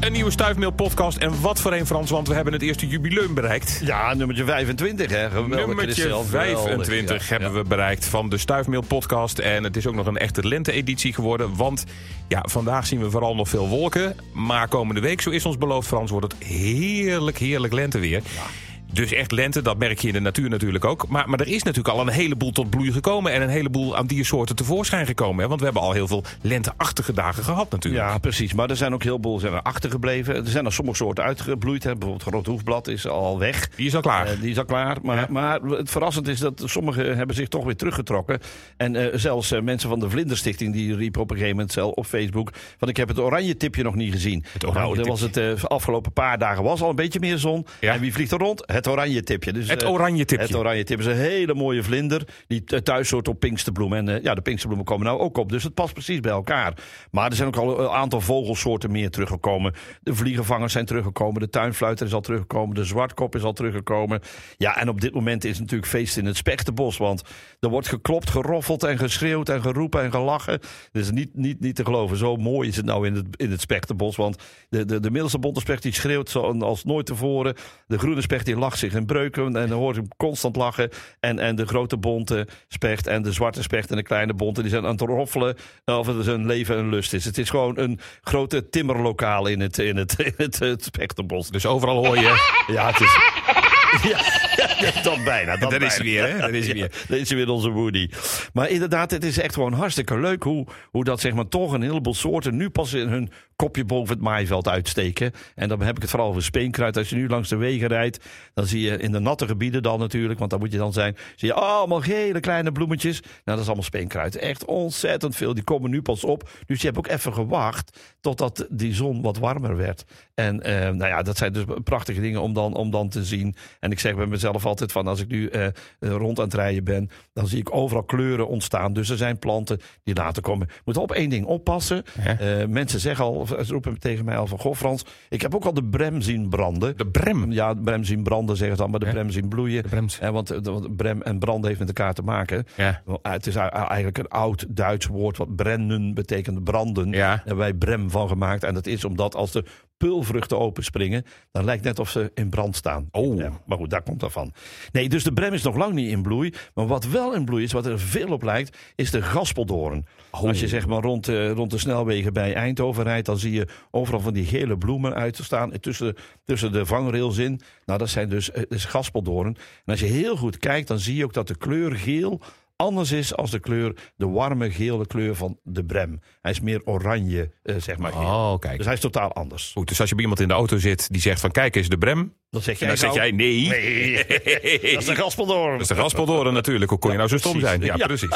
Een nieuwe Stuifmeel podcast. En wat voor een Frans, want we hebben het eerste jubileum bereikt. Ja, nummertje 25 hè. Geweldig, Nummertje Christel. 25 Ja, hebben ja. we bereikt van de Stuifmeel podcast. En het is ook nog een echte lente-editie geworden. Want ja, vandaag zien we vooral nog veel wolken. Maar komende week, zo is ons beloofd Frans, wordt het heerlijk, heerlijk lenteweer. Dus echt lente, dat merk je in de natuur natuurlijk ook. Maar, maar er is natuurlijk al een heleboel tot bloei gekomen. En een heleboel aan diersoorten tevoorschijn gekomen. Hè? Want we hebben al heel veel lenteachtige dagen gehad natuurlijk. Ja, precies. Maar er zijn ook heel veel zijn er achtergebleven. Er zijn er sommige soorten uitgebloeid. Hè. Bijvoorbeeld het grote hoefblad is al weg. Die is al klaar. Eh, die is al klaar. Maar, Ja. maar het verrassend is dat sommigen hebben zich toch weer teruggetrokken. En eh, zelfs eh, mensen van de Vlinderstichting die riepen op een gegeven moment zelf op Facebook... van ik heb het oranje tipje nog niet gezien. Het oranje nou, dat was het afgelopen paar dagen was al een beetje meer zon. Ja. En wie vliegt er rond? Het oranje tipje. Dus, Het eh, oranje tipje. Het oranje tipje is een hele mooie vlinder. Die eh, thuis soort op pinksterbloem. En eh, ja, de pinksterbloemen komen nou ook op. Dus het past precies bij elkaar. Maar er zijn ook al een aantal vogelsoorten meer teruggekomen. De vliegenvangers zijn teruggekomen. De tuinfluiter is al teruggekomen. De zwartkop is al teruggekomen. Ja, en op dit moment is het natuurlijk feest in het spechtenbos. Want er wordt geklopt, geroffeld en geschreeuwd en geroepen en gelachen. Is niet, niet, niet te geloven. Zo mooi is het nou in het, in het spechtenbos. Want de, de, de middelste bonte specht die schreeuwt zo als nooit tevoren. De groene specht die lacht zich in breuken. En dan hoort je hem constant lachen. En, en de grote bonte specht en de zwarte specht en de kleine bonte... die zijn aan het roffelen of het een leven en lust is. Het is gewoon een grote timmerlokaal in het, in het, in het. Dus overal hoor je... Ja, het is... Ja, ja, dat bijna. Dat Daar is hij bijna. weer, hè? Daar is hij weer. Ja, is hij weer onze Woody. Maar inderdaad, het is echt gewoon hartstikke leuk hoe, hoe dat zeg maar toch een heleboel soorten nu pas in hun kopje boven het maaiveld uitsteken. En dan heb ik het vooral over speenkruid. Als je nu langs de wegen rijdt, dan zie je in de natte gebieden dan natuurlijk, want daar moet je dan zijn, zie je allemaal gele kleine bloemetjes. Nou, dat is allemaal speenkruid. Echt ontzettend veel. Die komen nu pas op. Dus je hebt ook even gewacht totdat die zon wat warmer werd. En eh, nou ja, dat zijn dus prachtige dingen om dan, om dan te zien. En ik zeg bij mezelf altijd van als ik nu eh, rond aan het rijden ben, dan zie ik overal kleuren ontstaan. Dus er zijn planten die later komen. Moet op één ding oppassen. Eh, mensen zeggen al, of ze roepen tegen mij al van, goh Frans, ik heb ook al de brem zien branden. De brem. Ja, de brem zien branden zeggen ze dan, maar de Ja. brem zien bloeien. Eh, want, want brem en branden heeft met elkaar te maken. Ja. Het is eigenlijk een oud Duits woord wat brennen betekent branden. Ja. Daar hebben wij brem van gemaakt. En dat is omdat als de pulvruchten openspringen, dan lijkt net of ze in brand staan. Oh. Ja, maar goed, daar komt dat van. Nee, dus de brem is nog lang niet in bloei. Maar wat wel in bloei is, wat er veel op lijkt, is de gaspeldoorn. Oh. Als je zeg maar rond, eh, rond de snelwegen bij Eindhoven rijdt, dan zie je overal van die gele bloemen uit te staan eh, tussen, tussen de vangrails in. Nou, dat zijn dus, dus gaspeldoorn. En als je heel goed kijkt, dan zie je ook dat de kleur geel anders is als de kleur, de warme gele kleur van de brem. Hij is meer oranje, eh, zeg maar. geel. Oh, kijk. Dus hij is totaal anders. Goed, dus als je bij iemand in de auto zit die zegt van kijk eens de brem. Dan zeg En jij, dan zeg nou, jij nee. Nee, dat is de gaspeldoorn. Dat is de raspeldoren natuurlijk. Hoe kon je nou zo stom precies. zijn? Ja, Ja. precies.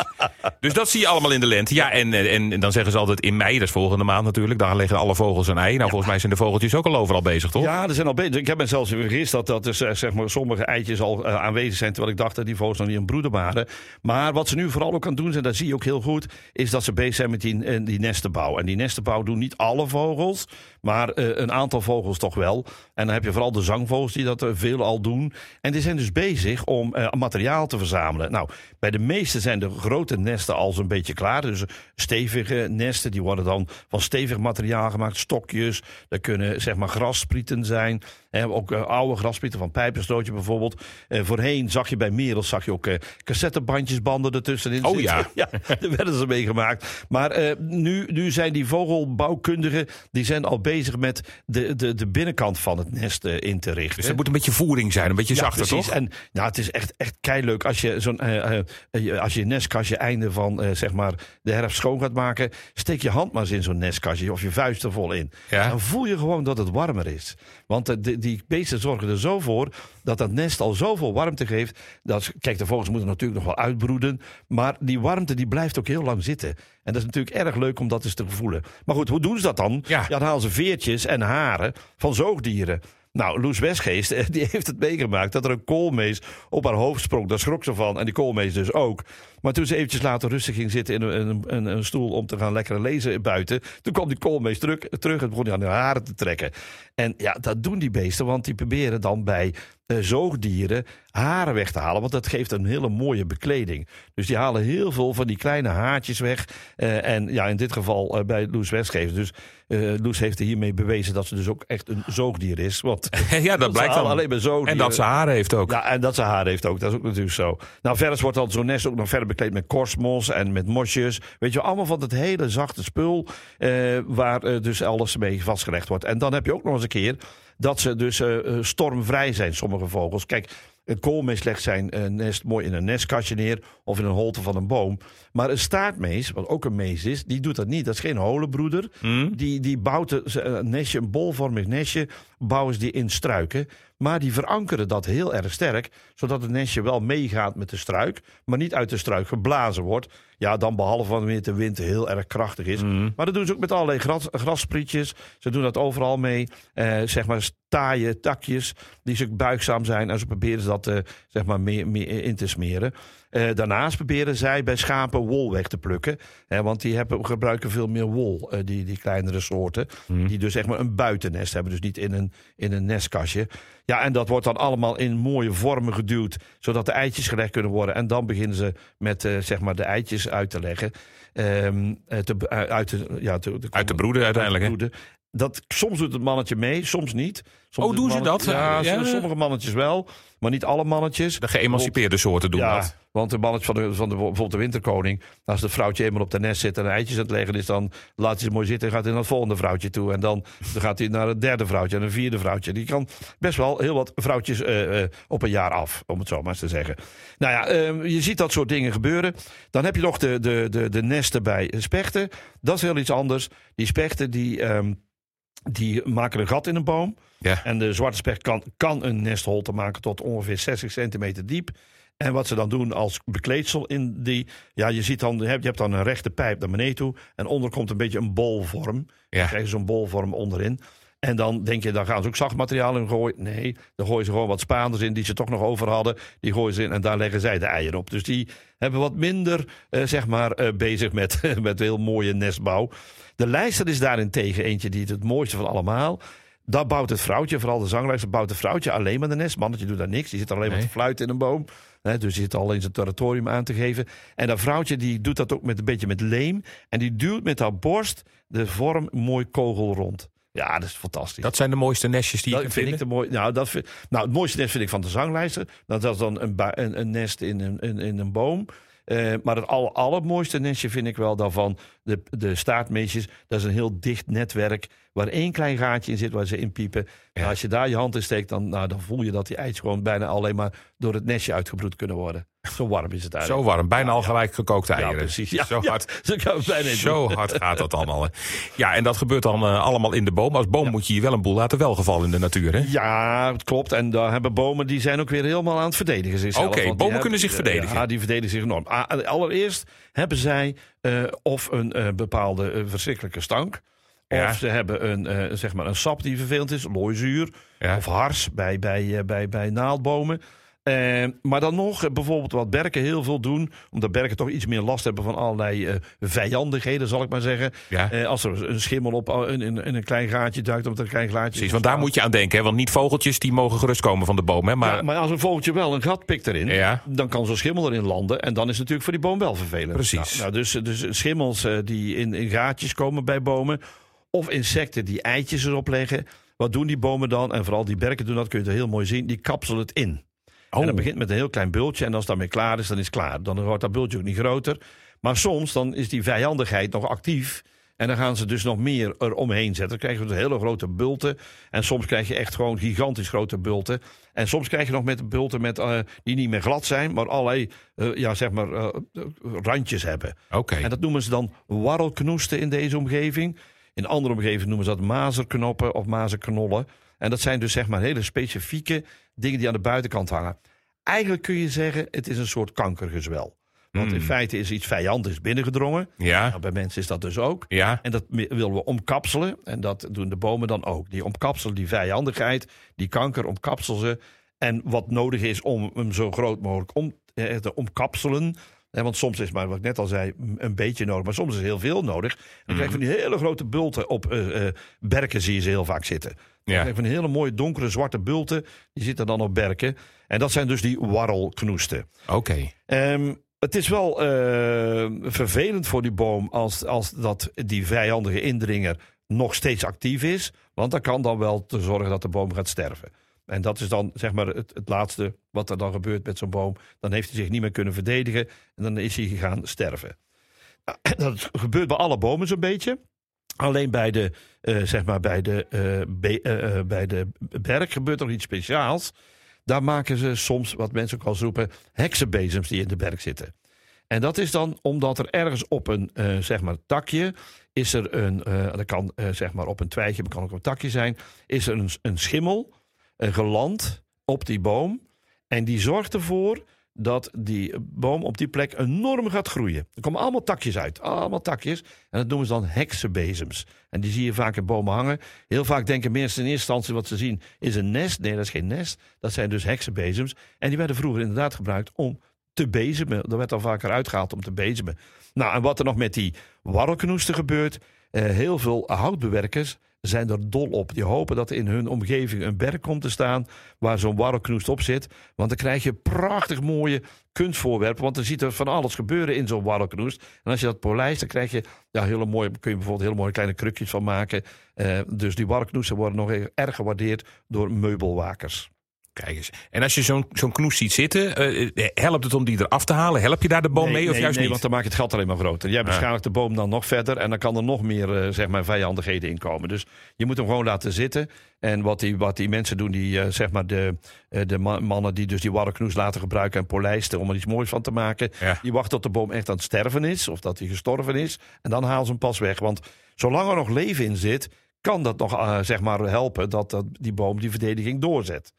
Dus dat zie je allemaal in de lente. Ja, en, en, en dan zeggen ze altijd in mei, dat is volgende maand natuurlijk. Daar leggen alle vogels een ei. Nou, volgens mij zijn de vogeltjes ook al overal bezig, toch? Ja, er zijn al bezig. Ik heb me zelfs vergist dat, dat eh, zeg maar, sommige eitjes al eh, aanwezig zijn. Terwijl ik dacht dat die vogels nog niet een broeden waren. Maar wat ze nu vooral ook aan het doen zijn, dat zie je ook heel goed. Is dat ze bezig zijn met die, eh, die nestenbouw. En die nestenbouw doen niet alle vogels. Maar eh, een aantal vogels toch wel. En dan heb je vooral de zangvogels die dat eh, veel al doen. En die zijn dus bezig om eh, materiaal te verzamelen. Nou, bij de meeste zijn de grote nesten al zo'n beetje klaar. Dus stevige nesten, die worden dan van stevig materiaal gemaakt. Stokjes, dat kunnen zeg maar grassprieten zijn. Hè, ook eh, oude grassprieten van pijpenstootje bijvoorbeeld. Eh, voorheen zag je bij Merels zag je ook eh, cassettebandjesbanden ertussenin Oh zitten. ja. ja, daar werden ze mee gemaakt. Maar eh, nu, nu zijn die vogelbouwkundigen die zijn al bezig met de, de, de binnenkant van het nest eh, in te richten. Dus het moet een beetje voering zijn, een beetje zachter, precies. toch? En nou, het is echt, echt keileuk als je zo'n eh, eh, eh, als je nestkastje einde van eh, zeg maar de herfst schoon gaat maken, steek je hand maar eens in zo'n nestkastje of je vuist er vol in. Ja. Dan voel je gewoon dat het warmer is. Want eh, die, beesten zorgen er zo voor dat dat nest al zoveel warmte geeft. Dat, kijk, de vogels moeten natuurlijk nog wel uitbroeden, maar die warmte die blijft ook heel lang zitten. En dat is natuurlijk erg leuk om dat eens te voelen. Maar goed, hoe doen ze dat dan? Ja. dan halen ze veertjes en haren van zoogdieren. Nou, Loes Westgeest eh, die heeft het meegemaakt dat er een koolmees op haar hoofd sprong. Daar schrok ze van en die koolmees dus ook. Maar toen ze eventjes later rustig ging zitten in een, een, een, stoel om te gaan lekker lezen buiten. Toen kwam die koolmees terug, terug en begon hij aan haar haren te trekken. En ja, dat doen die beesten, want die proberen dan bij zoogdieren haren weg te halen. Want dat geeft een hele mooie bekleding. Dus die halen heel veel van die kleine haartjes weg. Eh, en ja, in dit geval eh, bij Loes Westgever. Dus eh Loes heeft er hiermee bewezen dat ze dus ook echt een zoogdier is. Want ja, dat blijkt dan. alleen maar zoogdieren. En dat ze haren heeft ook. Ja, en dat ze haar heeft ook. Dat is ook natuurlijk zo. Nou, verder wordt dan zo'n nest ook nog verder bekleed met korstmos en met mosjes. Weet je, allemaal van het hele zachte spul eh, waar eh, dus alles mee vastgelegd wordt. En dan heb je ook nog eens een keer dat ze dus eh, eh, stormvrij zijn, sommige vogels. Kijk, een koolmees legt zijn eh, nest mooi in een nestkastje neer of in een holte van een boom. Maar een staartmees, wat ook een mees is, die doet dat niet. Dat is geen holenbroeder. Hm? Die, die bouwt een een nestje, een bolvormig nestje, bouwen ze die in struiken. Maar die verankeren dat heel erg sterk, zodat het nestje wel meegaat met de struik, maar niet uit de struik geblazen wordt. Ja, dan behalve wanneer de wind heel erg krachtig is. Maar dat doen ze ook met allerlei gras, grassprietjes. Ze doen dat overal mee. Eh, zeg maar taaie takjes die ze buigzaam zijn. En ze proberen ze dat eh, zeg maar meer, meer in te smeren. Eh, daarnaast proberen zij bij schapen wol weg te plukken. Hè, want die hebben, gebruiken veel meer wol, eh, die, die kleinere soorten. Die dus zeg maar een buitennest hebben. Dus niet in een, in een nestkastje. Ja, en dat wordt dan allemaal in mooie vormen geduwd. Zodat de eitjes gelegd kunnen worden. En dan beginnen ze met eh, zeg maar de eitjes uit te leggen. Ehm, eh, te, eh, uit, de, ja, te, te Uit de broeden uiteindelijk. Dat, soms doet het mannetje mee, soms niet. Soms Oh, doen ze dat? Ja, Ja. sommige mannetjes wel, maar niet alle mannetjes. De geëmancipeerde soorten doen ja, dat. want de mannetje van, de, van de, bijvoorbeeld de winterkoning, als het vrouwtje eenmaal op de nest zit en eitjes aan het leggen is, dan laat hij ze mooi zitten en gaat hij naar het volgende vrouwtje toe. En dan, dan gaat hij naar het derde vrouwtje en een vierde vrouwtje. Die kan best wel heel wat vrouwtjes eh, eh, op een jaar af, om het zo maar eens te zeggen. Nou ja, eh, je ziet dat soort dingen gebeuren. Dan heb je nog de, de, de, de nesten bij spechten. Dat is heel iets anders. Die spechten die, ehm, die maken een gat in een boom. Ja. En de zwarte specht kan, kan een nestholte maken tot ongeveer 60 centimeter diep. En wat ze dan doen als bekleedsel in die... Ja, je, ziet dan, je hebt je hebt dan een rechte pijp naar beneden toe. En onder komt een beetje een bolvorm. Ja. Dan krijg je zo'n bolvorm onderin. En dan denk je, dan gaan ze ook zacht materiaal in gooien. Nee, dan gooien ze gewoon wat Spaanders in die ze toch nog over hadden. Die gooien ze in en daar leggen zij de eieren op. Dus die hebben wat minder, eh, zeg maar, eh, bezig met, met heel mooie nestbouw. De lijster is daarentegen eentje die het het mooiste van allemaal. Dat bouwt het vrouwtje, vooral de zanglijster, bouwt het vrouwtje alleen maar de nest. Mannetje doet daar niks, die zit alleen maar Nee. te fluiten in een boom. Dus die zit al in zijn territorium aan te geven. En dat vrouwtje die doet dat ook met een beetje met leem. En die duwt met haar borst de vorm mooi kogel rond. Ja, dat is fantastisch. Dat zijn de mooiste nestjes die je Dat kunt vind ik de mooi. Nou, dat vind, nou, het mooiste nest vind ik van de zanglijster. Dat is dan een, een, een nest in een, in, in een boom. Eh, maar het aller, allermooiste nestje vind ik wel daarvan de, de staartmeesjes. Dat is een heel dicht netwerk waar één klein gaatje in zit waar ze in piepen. Nou, als je daar je hand in steekt, dan, nou, dan voel je dat die eitjes gewoon bijna alleen maar door het nestje uitgebroed kunnen worden. Zo warm is het eigenlijk. Zo warm, bijna al gelijk gekookte Ja, eieren. precies. Ja, Zo ja, hard. zo Zo hard gaat dat allemaal. hè. Ja, en dat gebeurt dan eh, allemaal in de boom. Als boom moet je je wel een boel laten welgevallen in de natuur. hè? Ja, het klopt. En daar hebben bomen die zijn ook weer helemaal aan het verdedigen zichzelf. Oké, bomen hebben- kunnen zich verdedigen. Ja, die verdedigen zich enorm. Ah, Allereerst hebben zij eh, of een eh, bepaalde eh, verschrikkelijke stank. Ja. Of ze hebben een, zeg maar een sap die vervelend is, looizuur. Ja. Of hars bij, bij, bij, bij naaldbomen. Eh, maar dan nog eh, bijvoorbeeld wat berken heel veel doen. Omdat berken toch iets meer last hebben van allerlei eh, vijandigheden, zal ik maar zeggen. Ja. Eh, als er een schimmel op in, in, in een klein gaatje duikt, omdat een klein gaatje Precies, want daar moet je aan denken. Hè? Want niet vogeltjes die mogen gerust komen van de boom. Hè? Maar, Ja, maar als een vogeltje wel een gat pikt erin, Ja. dan kan zo'n schimmel erin landen. En dan is het natuurlijk voor die boom wel vervelend. Precies. Nou, nou, dus, dus schimmels die in, in gaatjes komen bij bomen. Of insecten die eitjes erop leggen. Wat doen die bomen dan? En vooral die berken doen dat, kun je het heel mooi zien. Die kapselen het in. En Oh. dat begint met een heel klein bultje. En als het daarmee klaar is, dan is het klaar. Dan wordt dat bultje ook niet groter. Maar soms dan is die vijandigheid nog actief. En dan gaan ze dus nog meer eromheen zetten. Dan krijgen we dus hele grote bulten. En soms krijg je echt gewoon gigantisch grote bulten. En soms krijg je nog met bulten met, eh, die niet meer glad zijn, maar allerlei eh, ja, zeg maar, eh, randjes hebben. Oké. En dat noemen ze dan warrelknoesten in deze omgeving. In andere omgevingen noemen ze dat mazerknoppen of mazerknollen. En dat zijn dus zeg maar hele specifieke dingen die aan de buitenkant hangen. Eigenlijk kun je zeggen, het is een soort kankergezwel. Want in feite is iets vijandigs binnengedrongen. Ja, Nou, bij mensen is dat dus ook. ja. En dat willen we omkapselen. En dat doen de bomen dan ook. Die omkapselen die vijandigheid, die kanker omkapselen ze. En wat nodig is om hem zo groot mogelijk om, eh, te omkapselen, Want soms is maar, wat ik net al zei, een beetje nodig. Maar soms is heel veel nodig. Dan krijg je van die hele grote bulten op eh, eh, berken zie je ze heel vaak zitten. Dan Ja. krijg je van die hele mooie donkere zwarte bulten. Die zitten dan op berken. En dat zijn dus die warrelknoesten. Oké. Ehm, het is wel eh, vervelend voor die boom als, als dat die vijandige indringer nog steeds actief is. Want dat kan dan wel te zorgen dat de boom gaat sterven. En dat is dan zeg maar het, het laatste wat er dan gebeurt met zo'n boom. Dan heeft hij zich niet meer kunnen verdedigen en dan is hij gegaan sterven. Nou, dat gebeurt bij alle bomen zo'n beetje. Alleen bij de, eh, zeg maar bij, de, eh, eh, bij de berk gebeurt er iets speciaals. Daar maken ze soms, wat mensen ook al roepen, heksenbezems die in de berk zitten. En dat is dan omdat er ergens op een zeg maar takje is er een, dat kan zeg maar op een twijgje, maar kan ook op een takje zijn, is er een, een schimmel geland op die boom. En die zorgt ervoor dat die boom op die plek enorm gaat groeien. Er komen allemaal takjes uit, allemaal takjes. En dat noemen ze dan heksenbezems. En die zie je vaak in bomen hangen. Heel vaak denken mensen in eerste instantie wat ze zien is een nest. Nee, dat is geen nest. Dat zijn dus heksenbezems. En die werden vroeger inderdaad gebruikt om te bezemen. Dat werd al vaker uitgehaald om te bezemen. Nou, en wat er nog met die warrelknoesten gebeurt. eh, heel veel houtbewerkers zijn er dol op. Die hopen dat in hun omgeving een berg komt te staan waar zo'n warrelknoest op zit. Want dan krijg je prachtig mooie kunstvoorwerpen. Want dan ziet er van alles gebeuren in zo'n warrelknoest. En als je dat polijst, dan krijg je ja, hele mooie, kun je bijvoorbeeld hele mooie kleine krukjes van maken. Eh, dus die warrelknoesten worden nog erg gewaardeerd door meubelwakers. Kijk eens. En als je zo'n zo'n knoes ziet zitten, eh, eh, helpt het om die eraf te halen? Help je daar de boom mee of nee, juist nee, niet? want dan maak je het gat alleen maar groter. Jij beschadigt de boom dan nog verder en dan kan er nog meer eh, zeg maar, vijandigheden in komen. Dus je moet hem gewoon laten zitten. En wat die, wat die mensen doen, die, zeg maar de, de ma- mannen die dus die warreknoes laten gebruiken en polijsten om er iets moois van te maken, Ja. die wachten tot de boom echt aan het sterven is of dat hij gestorven is. En dan halen ze hem pas weg. Want zolang er nog leven in zit, kan dat nog zeg maar helpen dat, dat die boom die verdediging doorzet.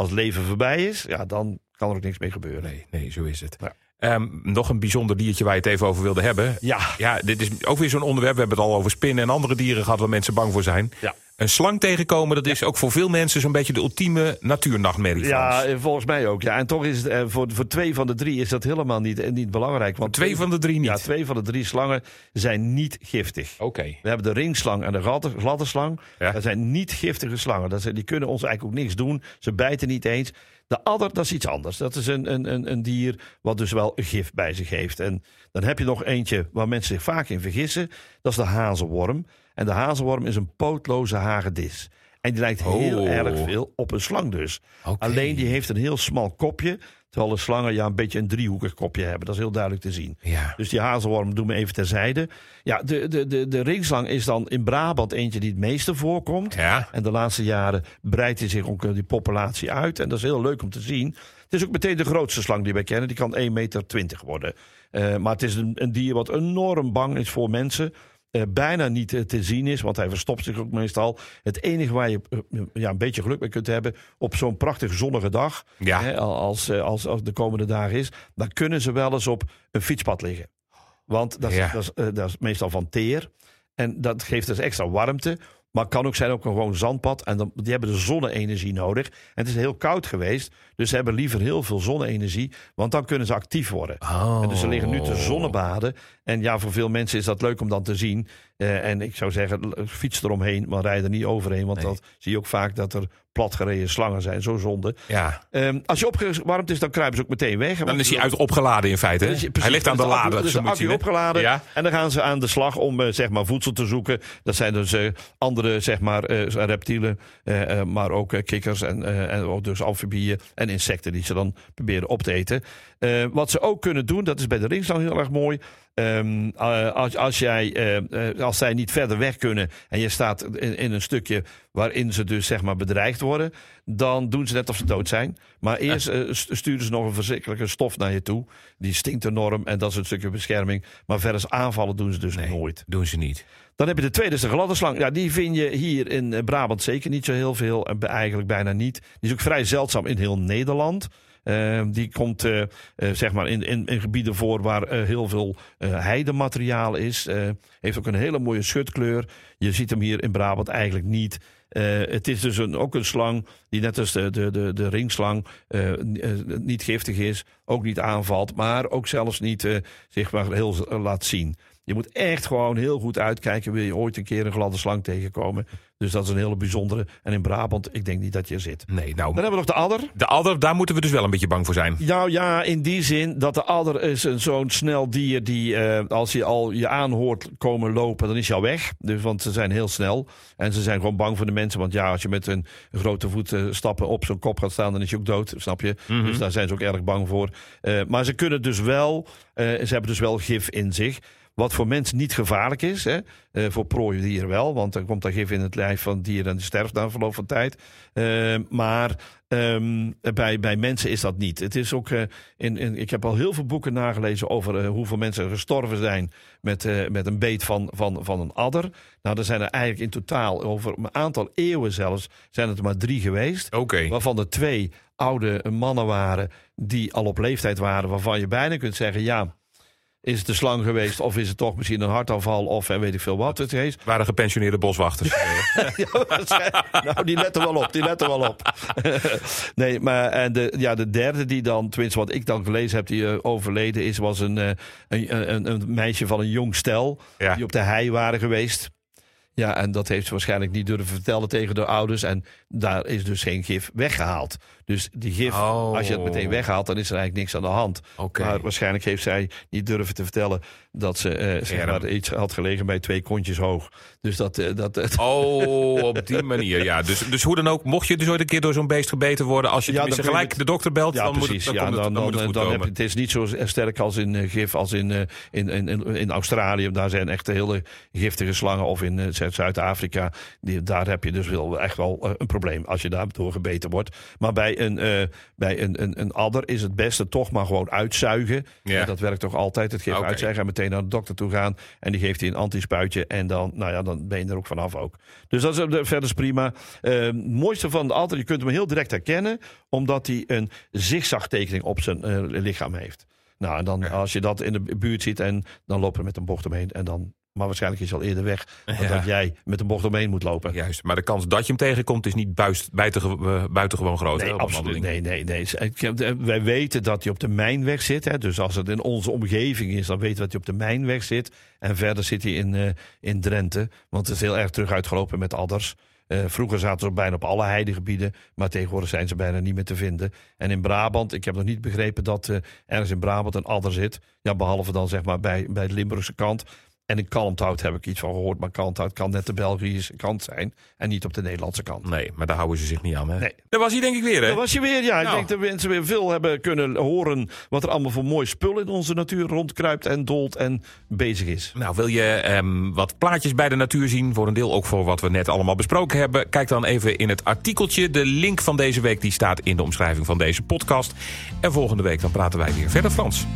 Als leven voorbij is, ja, dan kan er ook niks meer gebeuren. Nee, nee, zo is het. Ja. Ehm, nog een bijzonder diertje waar je het even over wilde hebben. Ja, Ja, dit is ook weer zo'n onderwerp. We hebben het al over spinnen en andere dieren gehad waar mensen bang voor zijn. Ja. Een slang tegenkomen, dat is ook voor veel mensen zo'n beetje de ultieme natuurnachtmerrie. Ja, eh, volgens mij ook. Ja. En toch is het eh, voor, voor twee van de drie is dat helemaal niet, eh, niet belangrijk. Want Twee van de drie niet. Ja, twee van de drie slangen zijn niet giftig. Oké. We hebben de ringslang en de gladde- gladde slang. Ja. Dat zijn niet giftige slangen. Dat zijn, die kunnen ons eigenlijk ook niks doen. Ze bijten niet eens. De adder, dat is iets anders. Dat is een, een, een, een dier wat dus wel gif bij zich heeft. En dan heb je nog eentje waar mensen zich vaak in vergissen. Dat is de hazelworm. En de hazelworm is een pootloze hagedis. En die lijkt heel Oh. erg veel op een slang dus. Alleen die heeft een heel smal kopje. Terwijl de slangen ja, een beetje een driehoekig kopje hebben. Dat is heel duidelijk te zien. Ja. Dus die hazelworm doen we even terzijde. Ja, de, de, de, de ringslang is dan in Brabant eentje die het meeste voorkomt. Ja. En de laatste jaren breidt hij zich ook eh, die populatie uit. En dat is heel leuk om te zien. Het is ook meteen de grootste slang die wij kennen. Die kan 1,20 meter worden. Eh, maar het is een, een dier wat enorm bang is voor mensen. Eh, bijna niet te zien is, want hij verstopt zich ook meestal. Het enige waar je eh, ja, een beetje geluk mee kunt hebben... op zo'n prachtig zonnige dag, Ja. hè, als, eh, als, als de komende dagen is... dan kunnen ze wel eens op een fietspad liggen. Want dat is, Ja. dat is, dat is meestal van teer. En dat geeft dus extra warmte. Maar het kan ook zijn ook een gewoon zandpad. En dan, die hebben de zonne-energie nodig. En het is heel koud geweest. Dus ze hebben liever heel veel zonne-energie. Want dan kunnen ze actief worden. Oh. En dus ze liggen nu te zonnebaden. En ja, voor veel mensen is dat leuk om dan te zien. Eh, en ik zou zeggen, fiets eromheen, maar rijd er niet overheen. Want Nee. dan zie je ook vaak dat er platgereden slangen zijn. Zo zonde. Ja. Ehm, als je opgewarmd is, dan kruipen ze ook meteen weg. Dan is hij uit opgeladen in feite. hè? hij ligt aan de is accu- lader. Dus de accu opgeladen. Ja. En dan gaan ze aan de slag om eh, zeg maar, voedsel te zoeken. Dat zijn dus eh, andere zeg maar, reptielen, maar ook kikkers en, en ook dus amfibieën en insecten die ze dan proberen op te eten. Eh, wat ze ook kunnen doen, dat is bij de ringslang heel erg mooi. Ehm, eh, als, als, jij, eh, eh, als zij niet verder weg kunnen en je staat in, in een stukje waarin ze dus zeg maar bedreigd worden, dan doen ze net of ze dood zijn. Maar eerst eh, st- sturen ze nog een verschrikkelijke stof naar je toe. Die stinkt enorm en dat is een stukje bescherming. Maar verder aanvallen doen ze dus nooit. Doen ze niet. Dan heb je de tweede, is de gladde slang. Ja, die vind je hier in Brabant zeker niet zo heel veel. En eigenlijk bijna niet. Die is ook vrij zeldzaam in heel Nederland. Eh, die komt eh, eh, zeg maar in, in, gebieden voor waar eh, heel veel heidemateriaal is. Heeft ook een hele mooie schutkleur. Je ziet hem hier in Brabant eigenlijk niet. Het is dus een, ook een slang die net als de, de, de, de ringslang niet giftig is, ook niet aanvalt, maar ook zelfs niet zich maar heel laat zien. Je moet echt gewoon heel goed uitkijken, wil je ooit een keer een gladde slang tegenkomen. Dus dat is een hele bijzondere. En in Brabant, ik denk niet dat je er zit. Nee, nou, Dan hebben we nog de adder. de adder, daar moeten we dus wel een beetje bang voor zijn. Nou ja, in die zin dat de adder is een zo'n snel dier die eh, als je al je aanhoort komen lopen, dan is je al weg. Dus, want ze zijn heel snel en ze zijn gewoon bang voor de mensen. Want ja, als je met een grote voet eh, stappen op zo'n kop gaat staan, dan is je ook dood, snap je? Dus daar zijn ze ook erg bang voor. Eh, maar ze kunnen dus wel, ze hebben dus wel gif in zich. Wat voor mensen niet gevaarlijk is, hè? eh, voor prooidieren wel. Want dan komt er gif in het lijf van het dier en die sterft na verloop van tijd. Eh, maar ehm, bij, bij mensen is dat niet. Het is ook, eh, in, in, ik heb al heel veel boeken nagelezen over eh, hoeveel mensen gestorven zijn met, met een beet van, van, van een adder. Nou, er zijn er eigenlijk in totaal, over een aantal eeuwen zelfs, zijn het er maar drie geweest. Oké. Waarvan er twee oude mannen waren die al op leeftijd waren. Waarvan je bijna kunt zeggen, ja, is het een slang geweest? Of is het toch misschien een hartaanval? Of en weet ik veel wat het is. Waren gepensioneerde boswachters. Ja, nou, die letten wel op, die letten wel op. nee, maar en de, ja, de derde die dan, tenminste wat ik dan gelezen heb, die eh, overleden is, was een, eh, een, een, een meisje van een jong stel. Ja. Die op de hei waren geweest. Ja, en dat heeft ze waarschijnlijk niet durven vertellen tegen de ouders. En daar is dus geen gif weggehaald. Dus die gif, Oh. als je het meteen weghaalt, dan is er eigenlijk niks aan de hand. Maar waarschijnlijk heeft zij niet durven te vertellen dat ze eh, zeg maar, iets had gelegen bij twee kontjes hoog. Dus dat, eh, dat, dat Oh, op die manier, ja. Dus, dus hoe dan ook, mocht je dus ooit een keer door zo'n beest gebeten worden... als je Ja, dan gelijk de dokter belt, Ja, dan, precies. moet, het, dan, ja, dan, dan, moet het goed dan heb je, het is niet zo sterk als in eh, gif als in, eh, in, in, in, in Australië. Daar zijn echt hele giftige slangen. Of in eh, Zuid- Zuid-Afrika. Daar heb je dus wel echt wel eh, een probleem als je daar door gebeten wordt. Maar bij een, eh, bij een, een, een adder is het beste toch maar gewoon uitzuigen. Ja. En dat werkt toch altijd. Het geeft Oké. uitzuigen en meteen naar de dokter toe gaan. En die geeft hij een antispuitje. En dan, nou ja, dan ben je er ook vanaf ook. Dus dat is eh, verder is prima. Het mooiste van de adder, je kunt hem heel direct herkennen. Omdat hij een zigzagtekening op zijn eh, lichaam heeft. Nou, en dan als je dat in de buurt ziet en dan lopen we met een bocht omheen. En dan, maar waarschijnlijk is hij al eerder weg. Dan Ja. dat jij met een bocht omheen moet lopen. Juist, maar de kans dat je hem tegenkomt is niet buist, eh, buitengewoon groot. Nee, absoluut. Nee, nee, nee. Wij weten dat hij op de mijnweg zit. Hè. Dus als het in onze omgeving is, dan weten we dat hij op de mijnweg zit. En verder zit hij in, eh, in Drenthe. Want het is heel erg terug uitgelopen met adders. Eh, vroeger zaten ze bijna op alle heidegebieden. Maar tegenwoordig zijn ze bijna niet meer te vinden. En in Brabant, ik heb nog niet begrepen dat eh, ergens in Brabant een adder zit. Ja, behalve dan zeg maar bij, bij de Limburgse kant. En in Kalmthout heb ik iets van gehoord. Maar Kalmthout kan net de Belgische kant zijn. En niet op de Nederlandse kant. Nee, maar daar houden ze zich niet aan. Hè? Nee. Dat was hij denk ik weer, hè? Dat was je weer, ja. Ik Nou. denk dat mensen weer veel hebben kunnen horen wat er allemaal voor mooi spul in onze natuur rondkruipt en dolt en bezig is. Nou, wil je ehm, wat plaatjes bij de natuur zien? Voor een deel ook voor wat we net allemaal besproken hebben. Kijk dan even in het artikeltje. De link van deze week die staat in de omschrijving van deze podcast. En volgende week dan praten wij weer verder Frans.